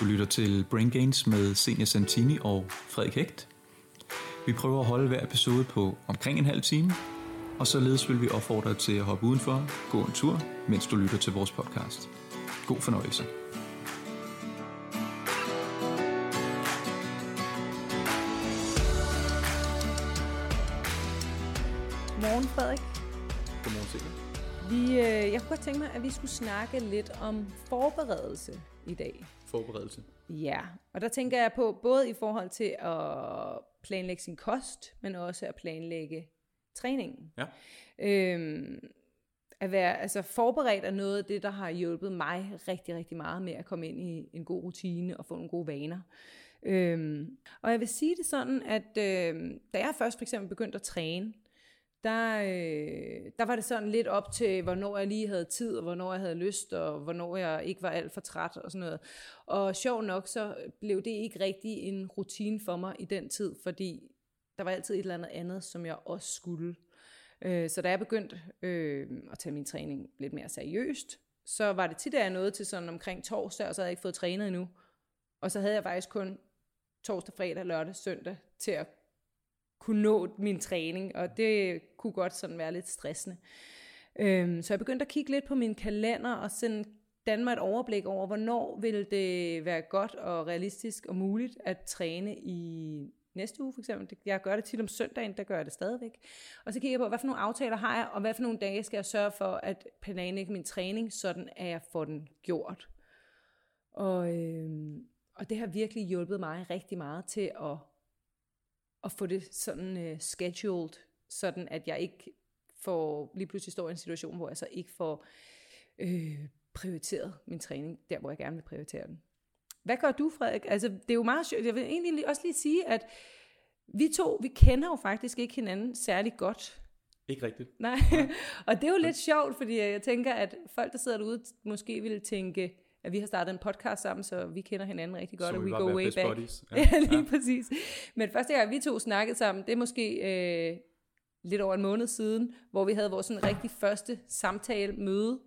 Du lytter til Brain Gains med Senior Santini og Frederik Hægt. Vi prøver at holde hver episode på omkring en halv time, og således vil vi opfordre dig til at hoppe udenfor, gå en tur, mens du lytter til vores podcast. God fornøjelse. Godt tænke mig, at vi skulle snakke lidt om forberedelse i dag. Forberedelse. Ja, og der tænker jeg på både i forhold til at planlægge sin kost, men også at planlægge træningen. Ja. Øhm, at være altså forberedt er noget af det, der har hjulpet mig rigtig, rigtig meget med at komme ind i en god rutine og få nogle gode vaner. Øhm, og jeg vil sige det sådan, at øh, da jeg først for eksempel begyndte at træne, der, øh, der var det sådan lidt op til, hvornår jeg lige havde tid, og hvornår jeg havde lyst, og hvornår jeg ikke var alt for træt og sådan noget. Og sjov nok, så blev det ikke rigtig en rutine for mig i den tid, fordi der var altid et eller andet andet, som jeg også skulle. Øh, så da jeg begyndte øh, at tage min træning lidt mere seriøst, så var det tit, at jeg nåede til sådan omkring torsdag, og så havde jeg ikke fået trænet endnu. Og så havde jeg faktisk kun torsdag, fredag, lørdag, søndag til at kunne nå min træning, og det kunne godt sådan være lidt stressende. Øhm, så jeg begyndte at kigge lidt på min kalender og sådan danne mig et overblik over, hvornår vil det være godt og realistisk og muligt at træne i næste uge for eksempel. Jeg gør det tit om søndagen, der gør jeg det stadigvæk. Og så kigger jeg på, hvad for nogle aftaler har jeg, og hvad for nogle dage skal jeg sørge for at planlægge min træning, sådan at jeg får den gjort. Og, øhm, og det har virkelig hjulpet mig rigtig meget til at at få det sådan uh, scheduled, sådan at jeg ikke får, lige pludselig står i en situation, hvor jeg så ikke får øh, prioriteret min træning, der hvor jeg gerne vil prioritere den. Hvad gør du, Frederik? Altså, det er jo meget sjovt. Jeg vil egentlig også lige sige, at vi to, vi kender jo faktisk ikke hinanden særlig godt. Ikke rigtigt. Nej, og det er jo lidt sjovt, fordi jeg tænker, at folk, der sidder derude, måske ville tænke, at vi har startet en podcast sammen, så vi kender hinanden rigtig godt, Så og we go way back. buddies. Ja, ja lige ja. præcis. Men første gang, vi to snakkede sammen, det er måske øh, lidt over en måned siden, hvor vi havde vores sådan rigtig første samtale, møde.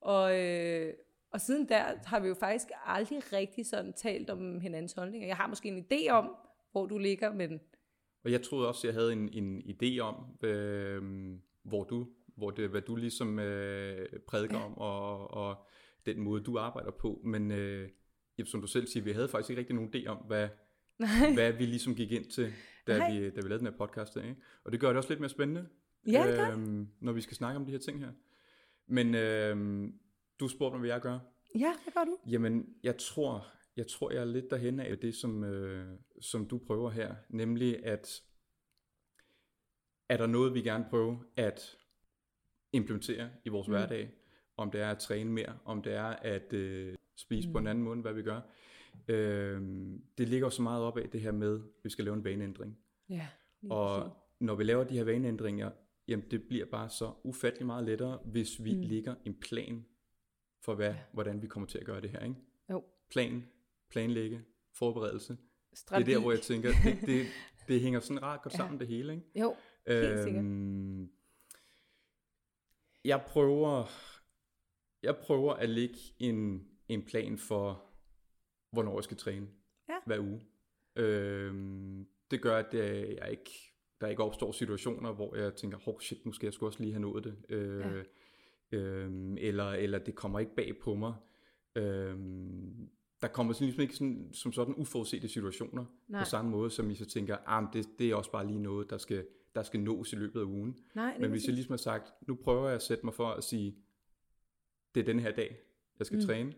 Og, øh, og siden der har vi jo faktisk aldrig rigtig sådan talt om hinandens holdninger. Jeg har måske en idé om, hvor du ligger, men Og jeg troede også, jeg havde en, en idé om, øh, hvor du, hvor det, hvad du ligesom øh, prædiker om, og, og den måde, du arbejder på. Men øh, som du selv siger, vi havde faktisk ikke rigtig nogen idé om, hvad, hvad vi ligesom gik ind til, da, Nej. vi, da vi lavede den her podcast. Ikke? Og det gør det også lidt mere spændende, Ja, det gør øhm, når vi skal snakke om de her ting her. Men øh, du spurgte mig, hvad jeg gør. ja, hvad gør du? Jamen, jeg tror, jeg tror, jeg er lidt derhen af det, som, øh, som du prøver her. Nemlig, at er der noget, vi gerne prøver at implementere i vores mm. hverdag? Om det er at træne mere, om det er at øh, spise mm. på en anden måde, end hvad vi gør. Øh, det ligger jo så meget op af det her med, at vi skal lave en vaneændring. Ja, lige præcis. Og når vi laver de her vaneændringer, jamen det bliver bare så ufattelig meget lettere, hvis vi mm. lægger en plan for, hvad, ja. hvordan vi kommer til at gøre det her. Ikke? Jo, Plan, planlægge, forberedelse. strategi. Det er der, hvor jeg tænker, det, det, det hænger sådan ret godt Ja. sammen det hele. Ikke? Jo, helt sikkert. Øhm, jeg prøver, jeg prøver at lægge en, en plan for, hvornår jeg skal træne Ja. hver uge. Øhm, det gør, at det, jeg ikke, der ikke opstår situationer, hvor jeg tænker, hov shit, nu skal jeg sgu også lige have nået det. Øh, Ja. øhm, eller, eller det kommer ikke bag på mig. Øhm, der kommer sådan ligesom ikke sådan, som sådan uforudsete situationer Nej. på samme måde, som I så tænker, ah, det, det er også bare lige noget, der skal, der skal nås i løbet af ugen. Nej, Men hvis jeg ligesom har sagt, nu prøver jeg at sætte mig for at sige, det er den her dag, jeg skal mm. træne.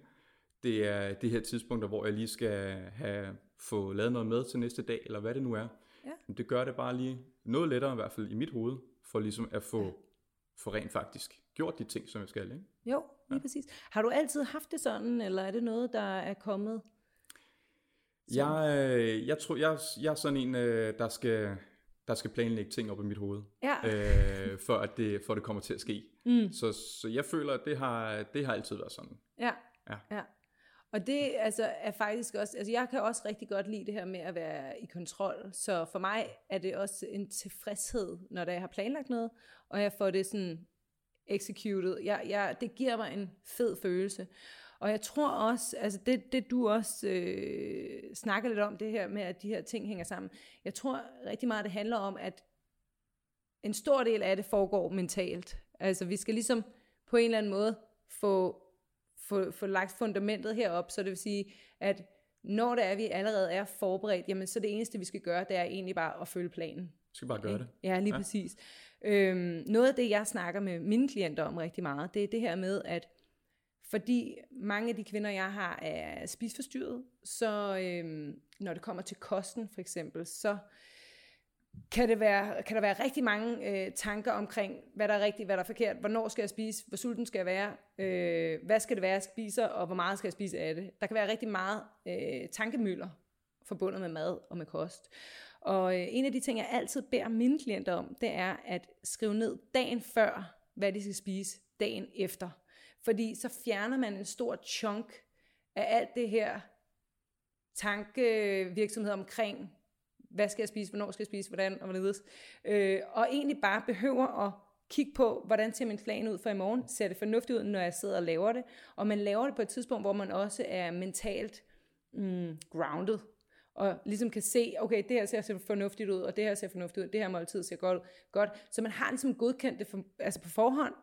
Det er det her tidspunkter, hvor jeg lige skal have, få lavet noget med til næste dag, eller hvad det nu er. Ja. Men det gør det bare lige noget lettere, i hvert fald i mit hoved, for ligesom at få, ja. få rent faktisk gjort de ting, som jeg skal. Ikke? Jo, lige ja. præcis. Har du altid haft det sådan, eller er det noget, der er kommet? Jeg, øh, jeg tror, jeg, jeg er sådan en, øh, der skal, der skal planlægge ting op i mit hoved, Ja, øh, for, at det, for at det kommer til at ske. Mm. Så, så jeg føler, at det har, det har altid været sådan. ja, Ja. ja. Og det altså, er faktisk også, altså jeg kan også rigtig godt lide det her med at være i kontrol, så for mig er det også en tilfredshed, når jeg har planlagt noget, og jeg får det sådan executed. Jeg, jeg, det giver mig en fed følelse. Og jeg tror også, altså det, det du også øh, snakker lidt om, det her med, at de her ting hænger sammen. Jeg tror rigtig meget, det handler om, at en stor del af det foregår mentalt. Altså vi skal ligesom på en eller anden måde få, få, få lagt fundamentet herop, så det vil sige, at når det er, at vi allerede er forberedt, jamen så det eneste, vi skal gøre, det er egentlig bare at følge planen. Vi skal bare gøre det. Ja, lige ja. præcis. Øhm, noget af det, jeg snakker med mine klienter om rigtig meget, det er det her med, at fordi mange af de kvinder, jeg har, er spisforstyrret, så øhm, når det kommer til kosten for eksempel, så kan, det være, kan der være rigtig mange øh, tanker omkring, hvad der er rigtigt, hvad der er forkert, hvornår skal jeg spise, hvor sulten skal jeg være, øh, hvad skal det være, jeg spiser, og hvor meget skal jeg spise af det. Der kan være rigtig meget øh, tankemøller forbundet med mad og med kost. Og øh, en af de ting, jeg altid beder mine klienter om, det er at skrive ned dagen før, hvad de skal spise dagen efter. Fordi så fjerner man en stor chunk af alt det her tankevirksomhed omkring, hvad skal jeg spise, hvornår skal jeg spise, hvordan og hvorledes. Øh, og egentlig bare behøver at kigge på, hvordan ser min plan ud for i morgen. Ser det fornuftigt ud, når jeg sidder og laver det? Og man laver det på et tidspunkt, hvor man også er mentalt mm, grounded. Og ligesom kan se, okay, det her ser fornuftigt ud, og det her ser fornuftigt ud, det her måltid ser godt, godt. Så man har ligesom godkendt det for, altså på forhånd,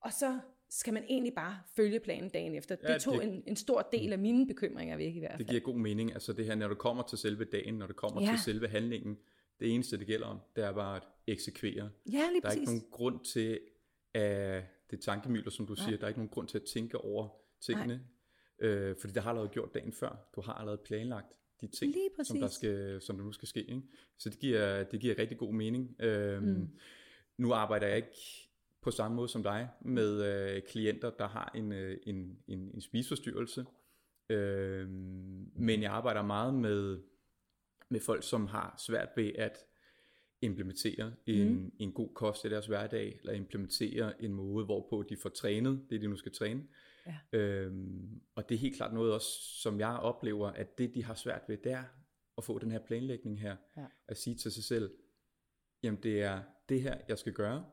og så skal man egentlig bare følge planen dagen efter. Ja, det tog det, en, en stor del af mine bekymringer væk i hvert fald. Det giver god mening. Altså det her, når du kommer til selve dagen, når du kommer ja. til selve handlingen, det eneste, det gælder om, det er bare at eksekvere. Ja, lige der er ikke nogen grund til, at det tankemøller, som du Nej. siger, der er ikke nogen grund til at tænke over tingene. Øh, fordi det har allerede gjort dagen før. Du har allerede planlagt de ting, som der, skal, som der nu skal ske. Ikke? Så det giver, det giver rigtig god mening. Øhm, mm. Nu arbejder jeg ikke på samme måde som dig med øh, klienter, der har en, øh, en, en, en spiseforstyrrelse. Øh, men jeg arbejder meget med, med folk, som har svært ved at implementere en, mm. en god kost i deres hverdag, eller implementere en måde, hvorpå de får trænet det, de nu skal træne. Ja. Øhm, og det er helt klart noget også, som jeg oplever, at det, de har svært ved, det er at få den her planlægning her. Ja. At sige til sig selv, jamen det er det her, jeg skal gøre.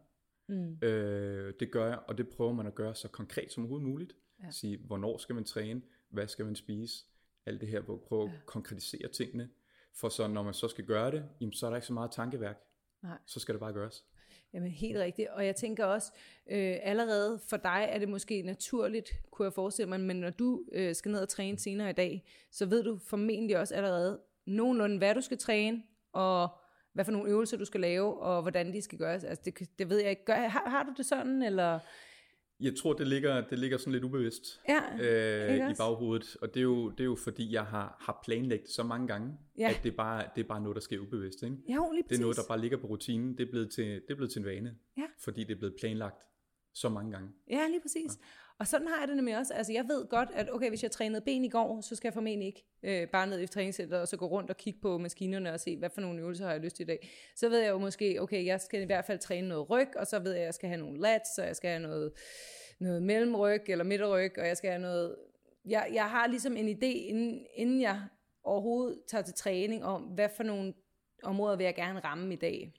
Mm. Øh, det gør jeg, og det prøver man at gøre så konkret som overhovedet muligt. Ja. Sige, hvornår skal man træne, hvad skal man spise, alt det her, hvor prøve at ja. konkretisere tingene. For så når man så skal gøre det, jamen, så er der ikke så meget tankeværk. Nej. Så skal det bare gøres. Jamen helt rigtigt, og jeg tænker også, øh, allerede for dig er det måske naturligt, kunne jeg forestille mig, men når du øh, skal ned og træne senere i dag, så ved du formentlig også allerede nogenlunde, hvad du skal træne, og hvad for nogle øvelser du skal lave, og hvordan de skal gøres. Altså det, det ved jeg ikke. Gør, har, har du det sådan, eller... Jeg tror, det ligger, det ligger sådan lidt ubevidst ja, øh, i baghovedet, og det er, jo, det er jo fordi, jeg har, har planlagt så mange gange, ja. at det er, bare, det er bare noget, der sker ubevidst. Ikke? Ja, lige det er noget, der bare ligger på rutinen. Det er blevet til, det er blevet til en vane, ja. fordi det er blevet planlagt så mange gange. Ja, lige præcis. Ja. Og sådan har jeg det nemlig også. Altså jeg ved godt, at okay, hvis jeg trænede ben i går, så skal jeg formentlig ikke øh, bare ned i træningscenteret og så gå rundt og kigge på maskinerne og se, hvad for nogle øvelser har jeg lyst til i dag. Så ved jeg jo måske, okay, jeg skal i hvert fald træne noget ryg, og så ved jeg, at jeg skal have nogle lats, og jeg skal have noget, noget mellemryg eller midterryg, og jeg skal have noget... Jeg, jeg har ligesom en idé, inden, inden jeg overhovedet tager til træning om, hvad for nogle områder vil jeg gerne ramme i dag.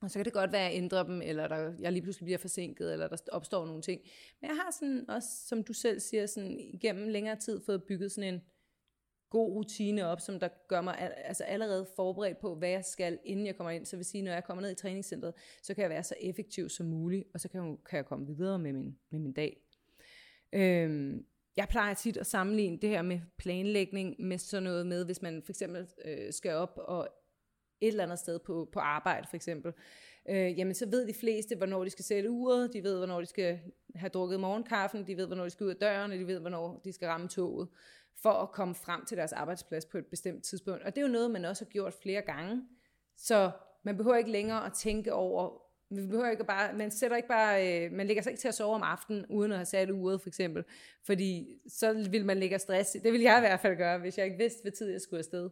Og så kan det godt være, at jeg ændrer dem, eller der, jeg lige pludselig bliver forsinket, eller der opstår nogle ting. Men jeg har sådan også, som du selv siger, sådan igennem længere tid fået bygget sådan en god rutine op, som der gør mig altså allerede forberedt på, hvad jeg skal, inden jeg kommer ind. Så vil sige, når jeg kommer ned i træningscenteret, så kan jeg være så effektiv som muligt, og så kan jeg, kan jeg komme videre med min, med min dag. Øhm, jeg plejer tit at sammenligne det her med planlægning med sådan noget med, hvis man for eksempel øh, skal op og et eller andet sted på, på arbejde for eksempel, øh, jamen så ved de fleste, hvornår de skal sætte uret, de ved, hvornår de skal have drukket morgenkaffen, de ved, hvornår de skal ud af døren, og de ved, hvornår de skal ramme toget, for at komme frem til deres arbejdsplads på et bestemt tidspunkt. Og det er jo noget, man også har gjort flere gange. Så man behøver ikke længere at tænke over, man behøver ikke bare, man sætter ikke bare, øh, man lægger sig ikke til at sove om aftenen, uden at have sat uret for eksempel, fordi så vil man lægge stress. Det vil jeg i hvert fald gøre, hvis jeg ikke vidste, hvad tid jeg skulle afsted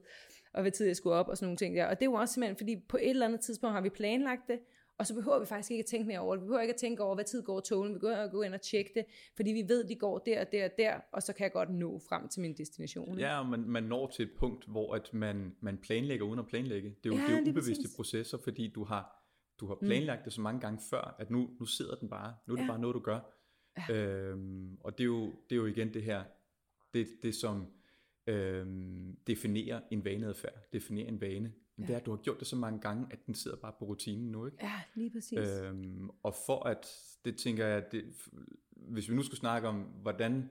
og hvad tid jeg skulle op og sådan nogle ting der. Og det er jo også simpelthen, fordi på et eller andet tidspunkt har vi planlagt det, og så behøver vi faktisk ikke at tænke mere over det. Vi behøver ikke at tænke over, hvad tid går togen. Vi behøver at gå ind og tjekke det, fordi vi ved, de går der og der og der, og så kan jeg godt nå frem til min destination. Ja, og man, man når til et punkt, hvor at man, man planlægger uden at planlægge. Det er jo, ja, det er jo ubevidste præcis. processer, fordi du har, du har planlagt mm. det så mange gange før, at nu, nu sidder den bare. Nu er det ja. bare noget, du gør. Ja. Øhm, og det er, jo, det er jo igen det her, det, det som øhm, definerer en vaneadfærd, definerer en vane. Men ja. det er, at du har gjort det så mange gange, at den sidder bare på rutinen nu, ikke? Ja, lige præcis. Øhm, og for at, det tænker jeg, det, hvis vi nu skulle snakke om, hvordan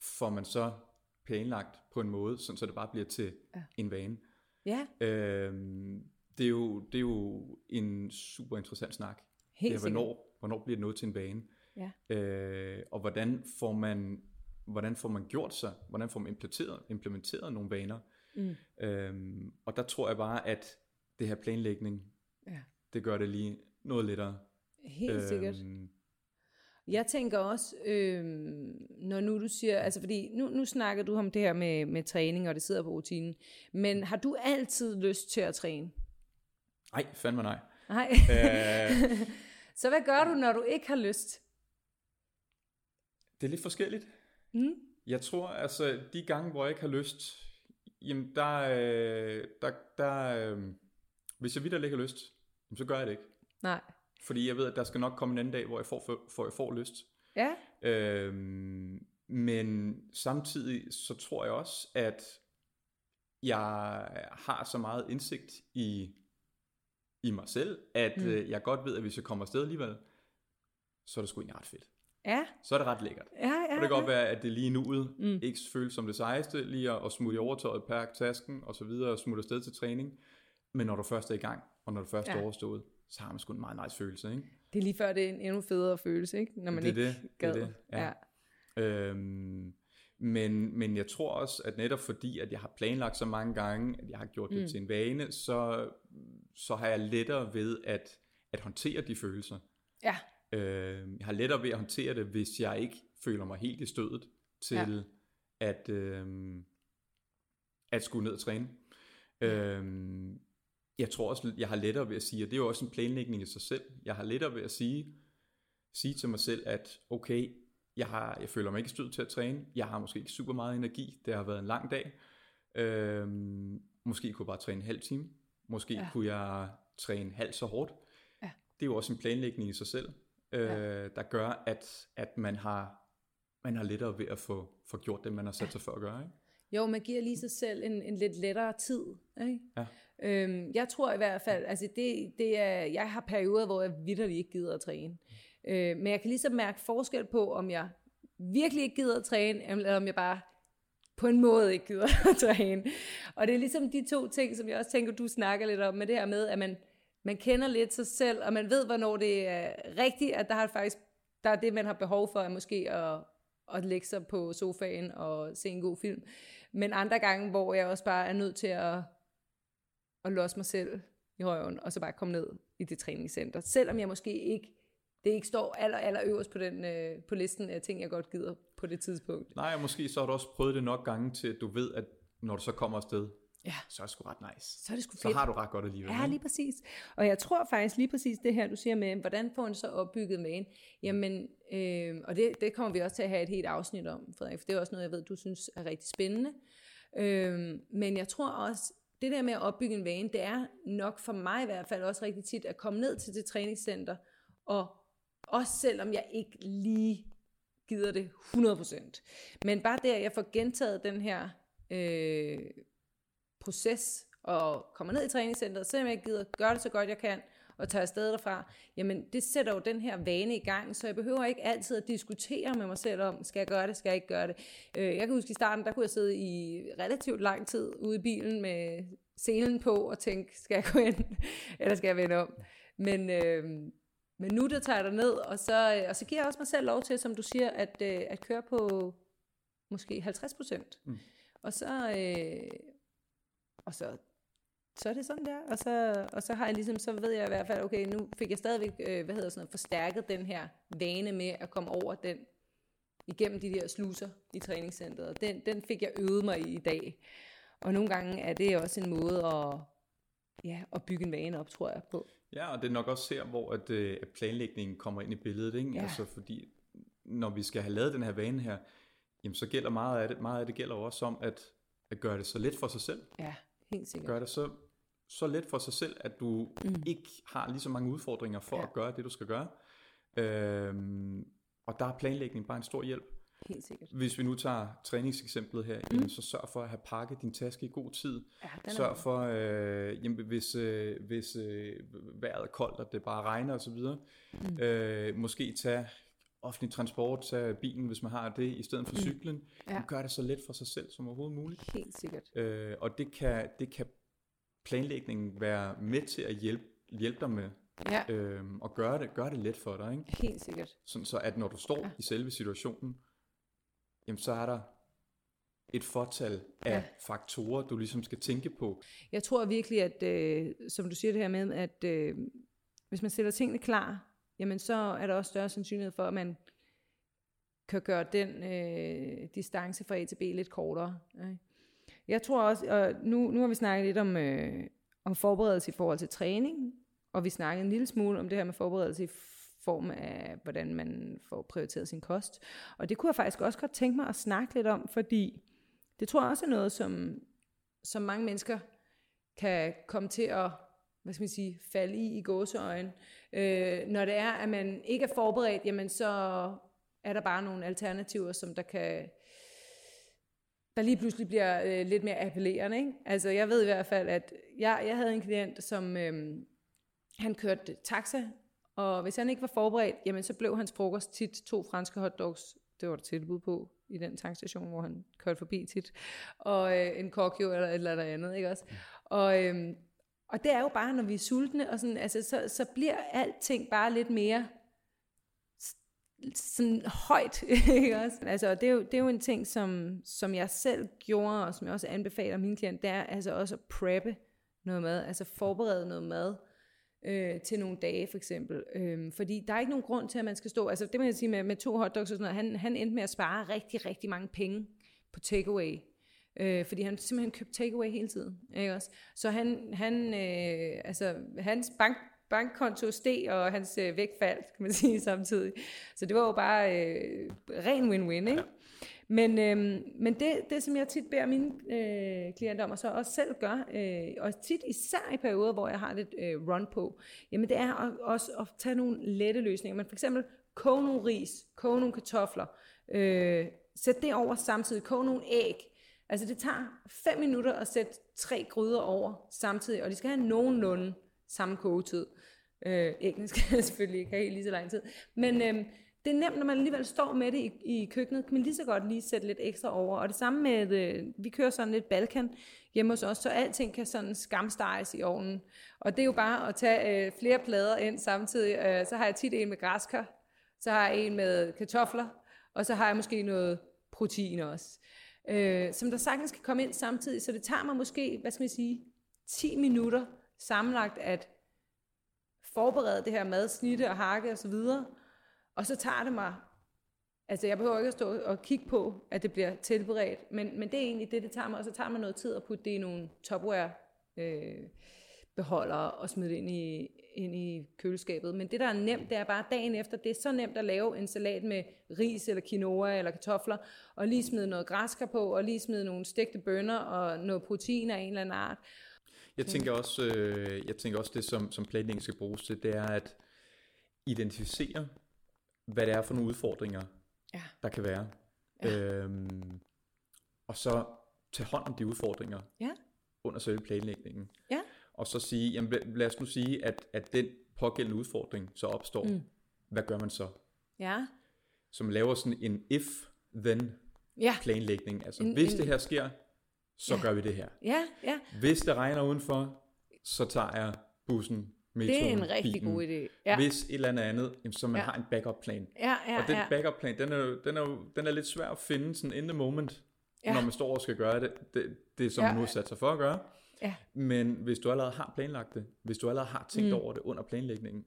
får man så planlagt på en måde, sådan, så det bare bliver til ja. en vane. Ja. Øhm, det, er jo, det er jo en super interessant snak. Helt det er, hvornår, hvornår bliver noget til en vane? Ja. Øh, og hvordan får man hvordan får man gjort sig, hvordan får man implementeret, implementeret nogle vaner. Mm. Øhm, og der tror jeg bare, at det her planlægning, ja. det gør det lige noget lettere. Helt øhm, sikkert. Jeg tænker også, øh, når nu du siger, altså fordi nu, nu snakker du om det her med, med træning, og det sidder på rutinen, men har du altid lyst til at træne? Nej, fandme nej. Nej. Øh, Så hvad gør du, når du ikke har lyst? Det er lidt forskelligt. Mm. Jeg tror, altså de gange, hvor jeg ikke har lyst, jamen der, øh, der, der øh, hvis jeg videre ikke har lyst, så gør jeg det ikke. Nej. Fordi jeg ved, at der skal nok komme en anden dag, hvor jeg får, hvor jeg får lyst. Ja. Øhm, men samtidig så tror jeg også, at jeg har så meget indsigt i, i mig selv, at mm. øh, jeg godt ved, at hvis jeg kommer afsted alligevel, så er det sgu egentlig ret fedt. Ja. Så er det ret lækkert. Ja, det kan godt være, at det lige nuet mm. ikke føles som det sejeste, lige at, at smutte i overtøjet, pakke tasken og så videre, og smutte afsted til træning. Men når du først er i gang, og når du først ja. er overstået, så har man sgu en meget nice følelse, ikke? Det er lige før, det er en endnu federe følelse, ikke? Når man det ikke det, gad. Det er det, ja. ja. Øhm, men, men jeg tror også, at netop fordi, at jeg har planlagt så mange gange, at jeg har gjort det mm. til en vane, så, så har jeg lettere ved at, at håndtere de følelser. Ja. Øh, jeg har lettere ved at håndtere det, hvis jeg ikke føler mig helt i stødet til ja. at, øh, at skulle ned og træne. Øh, jeg tror også, jeg har lettere ved at sige, og det er jo også en planlægning i sig selv, jeg har lettere ved at sige, sige til mig selv, at okay, jeg, har, jeg føler mig ikke stødt til at træne, jeg har måske ikke super meget energi, det har været en lang dag, øh, måske kunne jeg bare træne en halv time, måske ja. kunne jeg træne halvt så hårdt, ja. det er jo også en planlægning i sig selv, øh, ja. der gør, at, at man har man har lettere ved at få, få gjort det, man har sat sig for at gøre. Ikke? Jo, man giver lige sig selv en, en lidt lettere tid. Ikke? Ja. Øhm, jeg tror i hvert fald, altså det, det er, jeg har perioder, hvor jeg vidderligt ikke gider at træne. Øh, men jeg kan ligesom mærke forskel på, om jeg virkelig ikke gider at træne, eller om jeg bare på en måde ikke gider at træne. Og det er ligesom de to ting, som jeg også tænker, du snakker lidt om, med det her med, at man, man kender lidt sig selv, og man ved, hvornår det er rigtigt, at der har faktisk der er det, man har behov for, at måske at, at lægge sig på sofaen og se en god film. Men andre gange, hvor jeg også bare er nødt til at, at låse mig selv i røven, og så bare komme ned i det træningscenter. Selvom jeg måske ikke, det ikke står aller, aller øverst på, den, øh, på listen af ting, jeg godt gider på det tidspunkt. Nej, og måske så har du også prøvet det nok gange til, at du ved, at når du så kommer afsted, ja. så er det sgu ret nice. Så er det sgu fedt. Så har du ret godt alligevel. Ja, lige præcis. Og jeg tror faktisk lige præcis det her, du siger med, hvordan får en så opbygget med en. Jamen, øh, og det, det kommer vi også til at have et helt afsnit om, Frederik, for det er også noget, jeg ved, du synes er rigtig spændende. Øh, men jeg tror også, det der med at opbygge en vane, det er nok for mig i hvert fald også rigtig tit at komme ned til det træningscenter, og også selvom jeg ikke lige gider det 100%. Men bare at jeg får gentaget den her øh, proces, og kommer ned i træningscenteret, selvom jeg gider gøre det så godt jeg kan, og tager afsted derfra, jamen det sætter jo den her vane i gang, så jeg behøver ikke altid at diskutere med mig selv om, skal jeg gøre det, skal jeg ikke gøre det. Øh, jeg kan huske i starten, der kunne jeg sidde i relativt lang tid ude i bilen med selen på og tænke, skal jeg gå ind, eller skal jeg vende om? Men, øh, men nu der tager jeg ned, og så, og så giver jeg også mig selv lov til, som du siger, at, øh, at køre på måske 50 procent. Mm. Og så, øh, og så så er det sådan der, og så, og så har jeg ligesom, så ved jeg i hvert fald, okay, nu fik jeg stadigvæk, øh, hvad hedder sådan noget, forstærket den her vane med at komme over den, igennem de der sluser i træningscenteret. Den, den fik jeg øvet mig i i dag. Og nogle gange er det også en måde at, ja, at bygge en vane op, tror jeg på. Ja, og det er nok også her, hvor at, øh, at planlægningen kommer ind i billedet, ikke? Ja. Altså fordi, når vi skal have lavet den her vane her, jamen så gælder meget af det, meget af det gælder også om at, at gøre det så let for sig selv. Ja, helt sikkert. Gør det så så let for sig selv, at du mm. ikke har lige så mange udfordringer for ja. at gøre det, du skal gøre. Øhm, Og der er planlægning bare en stor hjælp. Helt sikkert. Hvis vi nu tager træningseksemplet her, mm. jamen, så sørg for at have pakket din taske i god tid. Ja, Sørg for, øh, jamen, hvis, øh, hvis øh, vejret er koldt, og det bare regner osv., mm. øh, måske tage offentlig transport, tage bilen, hvis man har det, i stedet for mm. cyklen. Ja. Ja. Gør det så let for sig selv som overhovedet muligt. helt sikkert. Øh, og det kan, det kan planlægningen være med til at hjælpe, hjælpe dig med, Ja, øh, og gøre det, gøre det let for dig. Ikke? helt sikkert. Sådan så at når du står Ja. i selve situationen, jamen så er der et fortal af Ja. faktorer, du ligesom skal tænke på. Jeg tror virkelig, at øh, som du siger det her med, at øh, hvis man stiller tingene klar, jamen så er der også større sandsynlighed for, at man kan gøre den øh, distance fra A til B lidt kortere. Ikke? Jeg tror også, og nu, nu har vi snakket lidt om, øh, om forberedelse i forhold til træning, og vi snakkede en lille smule om det her med forberedelse i form af, hvordan man får prioriteret sin kost. Og det kunne jeg faktisk også godt tænke mig at snakke lidt om, fordi det tror jeg også er noget, som, som mange mennesker kan komme til at hvad skal man sige, falde i i gåseøjen. Øh, når det er, at man ikke er forberedt, jamen så er der bare nogle alternativer, som der kan der lige pludselig bliver øh, lidt mere appellerende. Ikke? Altså jeg ved i hvert fald, at jeg, jeg havde en klient, som øh, han kørte taxa, og hvis han ikke var forberedt, jamen så blev hans frokost tit to franske hotdogs. Det var der tilbud på i den tankstation, hvor han kørte forbi tit. Og øh, en kokjo eller et eller andet, ikke også? Og, øh, og det er jo bare, når vi er sultne, og sådan, altså, så, så bliver alting bare lidt mere sådan højt, ikke også? Altså, det er, jo, det er jo en ting, som, som jeg selv gjorde, og som jeg også anbefaler mine klienter, det er altså også at preppe noget mad, altså forberede noget mad øh, til nogle dage for eksempel. Øhm, fordi der er ikke nogen grund til, at man skal stå, altså det må jeg sige med, med to hotdogs og sådan noget, han, han endte med at spare rigtig, rigtig mange penge på takeaway. Øh, fordi han simpelthen købte takeaway hele tiden. Ikke også? Så han, han øh, altså, hans bank, bankkonto steg, og hans øh, vægt faldt, kan man sige samtidig. Så det var jo bare øh, ren win-win, ikke? Men, øhm, men det, det, som jeg tit beder mine øh, klienter om, og så også selv gør, øh, og tit især i perioder, hvor jeg har lidt øh, run på, jamen det er at, også at tage nogle lette løsninger. Men for eksempel koge nogle ris, koge nogle kartofler, øh, sæt det over samtidig, koge nogle æg. Altså det tager 5 minutter at sætte tre gryder over samtidig, og de skal have nogenlunde samme kogetid. Øh, æggene skal selvfølgelig ikke have helt lige så lang tid. Men øh, det er nemt, når man alligevel står med det i, i køkkenet, kan man lige så godt lige sætte lidt ekstra over. Og det samme med, øh, vi kører sådan lidt Balkan hjemme hos os, så alting kan sådan skamsteges i ovnen. Og det er jo bare at tage øh, flere plader ind samtidig. Øh, så har jeg tit en med græskar, så har jeg en med kartofler, og så har jeg måske noget protein også. Øh, som der sagtens kan komme ind samtidig, så det tager mig måske, hvad skal man sige, 10 minutter sammenlagt at forberede det her mad, snitte og hakke og så videre. Og så tager det mig, altså jeg behøver ikke at stå og kigge på, at det bliver tilberedt, men, men det er egentlig det, det tager mig, og så tager man noget tid at putte det i nogle topware øh, beholdere og smide det ind i, ind i køleskabet. Men det, der er nemt, det er bare dagen efter, det er så nemt at lave en salat med ris eller quinoa eller kartofler, og lige smide noget græskar på, og lige smide nogle stegte bønner og noget protein af en eller anden art. Jeg tænker også, øh, jeg tænker også det, som, som planlægning skal bruges til, det er at identificere, hvad det er for nogle udfordringer, Ja. der kan være. Ja. Øhm, og så tage hånd om de udfordringer Ja. under selve planlægningen. Ja. Og så sige, jamen lad- os nu sige, at, at den pågældende udfordring så opstår. Mm. Hvad gør man så? Ja. Man laver sådan en if-then Ja. planlægning. Altså En- hvis en- det her sker, så Ja. gør vi det her. Ja, ja. Hvis det regner udenfor, så tager jeg bussen, metroen, Det er en rigtig bilen. god idé. Ja. Hvis et eller andet andet, jamen, så man Ja. har en backup plan. Ja, ja, og den ja. backup plan, den er, jo, den, er jo, den er lidt svær at finde sådan in the moment, Ja. når man står og skal gøre det, det, det som Ja. man nu sat sig for at gøre. Ja. Men hvis du allerede har planlagt det, hvis du allerede har tænkt mm. over det under planlægningen,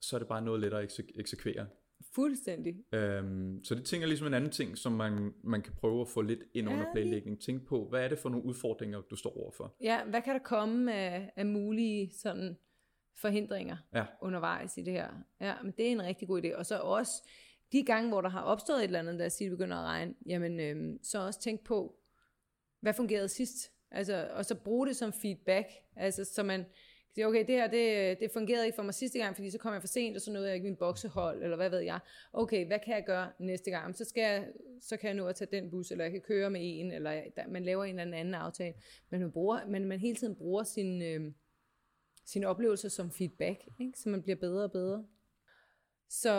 så er det bare noget lettere at ekse- eksekvere. Fuldstændig. Øhm, så det tænker ligesom en anden ting, som man, man kan prøve at få lidt ind Ja, under planlægning. Tænk på, hvad er det for nogle udfordringer, du står overfor? Ja, hvad kan der komme af, af mulige sådan forhindringer Ja. undervejs i det her? Ja, men det er en rigtig god idé. Og så også de gange, hvor der har opstået et eller andet, der siger, det begynder at regne, jamen øhm, så også tænk på, hvad fungerede sidst? Altså, og så bruge det som feedback, altså så man sige, okay, det her, det, det fungerede ikke for mig sidste gang, fordi så kom jeg for sent, og så nåede jeg ikke min boksehold, eller hvad ved jeg. Okay, hvad kan jeg gøre næste gang? Så, skal jeg, så kan jeg nå at tage den bus, eller jeg kan køre med en, eller der, man laver en eller anden aftale. Men man, bruger, man, man hele tiden bruger sin, øh, sin oplevelse som feedback, ikke? så man bliver bedre og bedre. Så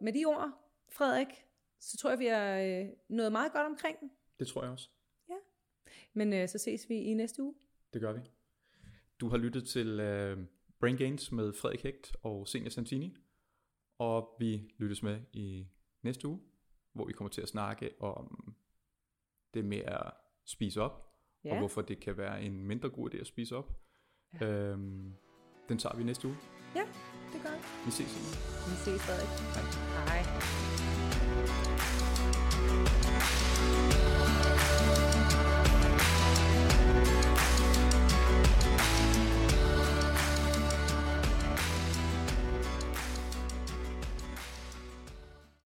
med de ord, Frederik, så tror jeg, vi er øh, nået meget godt omkring. Det tror jeg også. Men øh, så ses vi i næste uge. Det gør vi. Du har lyttet til øh, Brain Gains med Frederik Hægt og Senior Santini. Og vi lyttes med i næste uge, hvor vi kommer til at snakke om det med at spise op, ja. og hvorfor det kan være en mindre god idé at spise op. Ja. Øhm, den tager vi næste uge. Ja, det gør vi. Vi ses. Uge. Vi ses, Frederik. Hej. Hej.